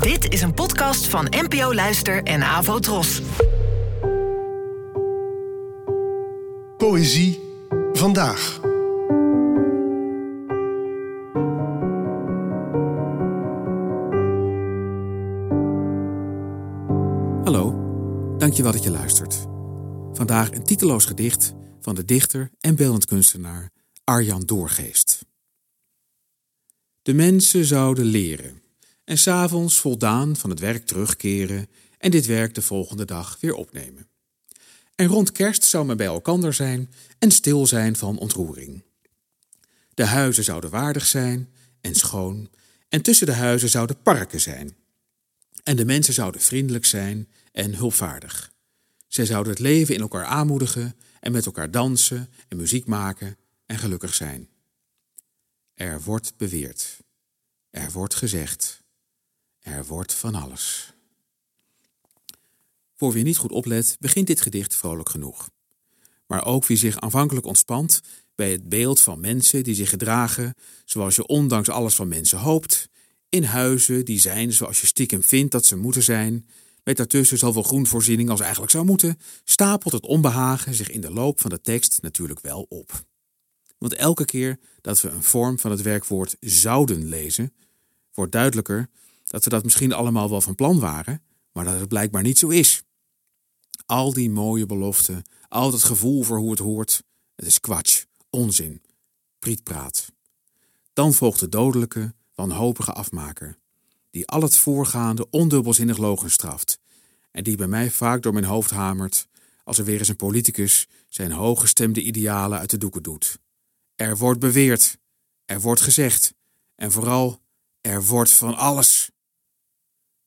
Dit is een podcast van NPO Luister en Avo Tros. Poëzie vandaag. Hallo, dankjewel dat je luistert. Vandaag een titeloos gedicht van de dichter en beeldend kunstenaar Arjan Doorgeest. De mensen zouden leren en s'avonds voldaan van het werk terugkeren en dit werk de volgende dag weer opnemen. En rond kerst zou men bij elkander zijn en stil zijn van ontroering. De huizen zouden waardig zijn en schoon en tussen de huizen zouden parken zijn. En de mensen zouden vriendelijk zijn en hulpvaardig. Zij zouden het leven in elkaar aanmoedigen en met elkaar dansen en muziek maken en gelukkig zijn. Er wordt beweerd. Er wordt gezegd. Er wordt van alles. Voor wie niet goed oplet, begint dit gedicht vrolijk genoeg. Maar ook wie zich aanvankelijk ontspant bij het beeld van mensen die zich gedragen zoals je ondanks alles van mensen hoopt, in huizen die zijn zoals je stiekem vindt dat ze moeten zijn, met daartussen zoveel groenvoorziening als eigenlijk zou moeten, stapelt het onbehagen zich in de loop van de tekst natuurlijk wel op. Want elke keer dat we een vorm van het werkwoord zouden lezen, wordt duidelijker dat we dat misschien allemaal wel van plan waren, maar dat het blijkbaar niet zo is. Al die mooie beloften, al dat gevoel voor hoe het hoort, het is kwatsch, onzin, prietpraat. Dan volgt de dodelijke, wanhopige afmaker, die al het voorgaande ondubbelzinnig logen straft en die bij mij vaak door mijn hoofd hamert als er weer eens een politicus zijn hooggestemde idealen uit de doeken doet. Er wordt beweerd, er wordt gezegd en vooral er wordt van alles.